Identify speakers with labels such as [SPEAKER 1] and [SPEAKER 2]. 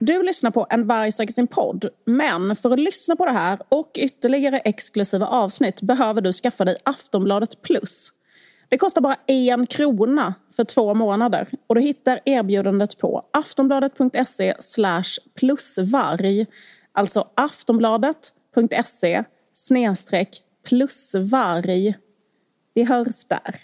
[SPEAKER 1] Du lyssnar på En varg söker sin podd, men för att lyssna på det här och ytterligare exklusiva avsnitt behöver du skaffa dig Aftonbladet Plus. Det kostar bara en krona för två månader och du hittar erbjudandet på aftonbladet.se plusvarg. Alltså aftonbladet.se snedstreck plusvarg. Vi hörs där.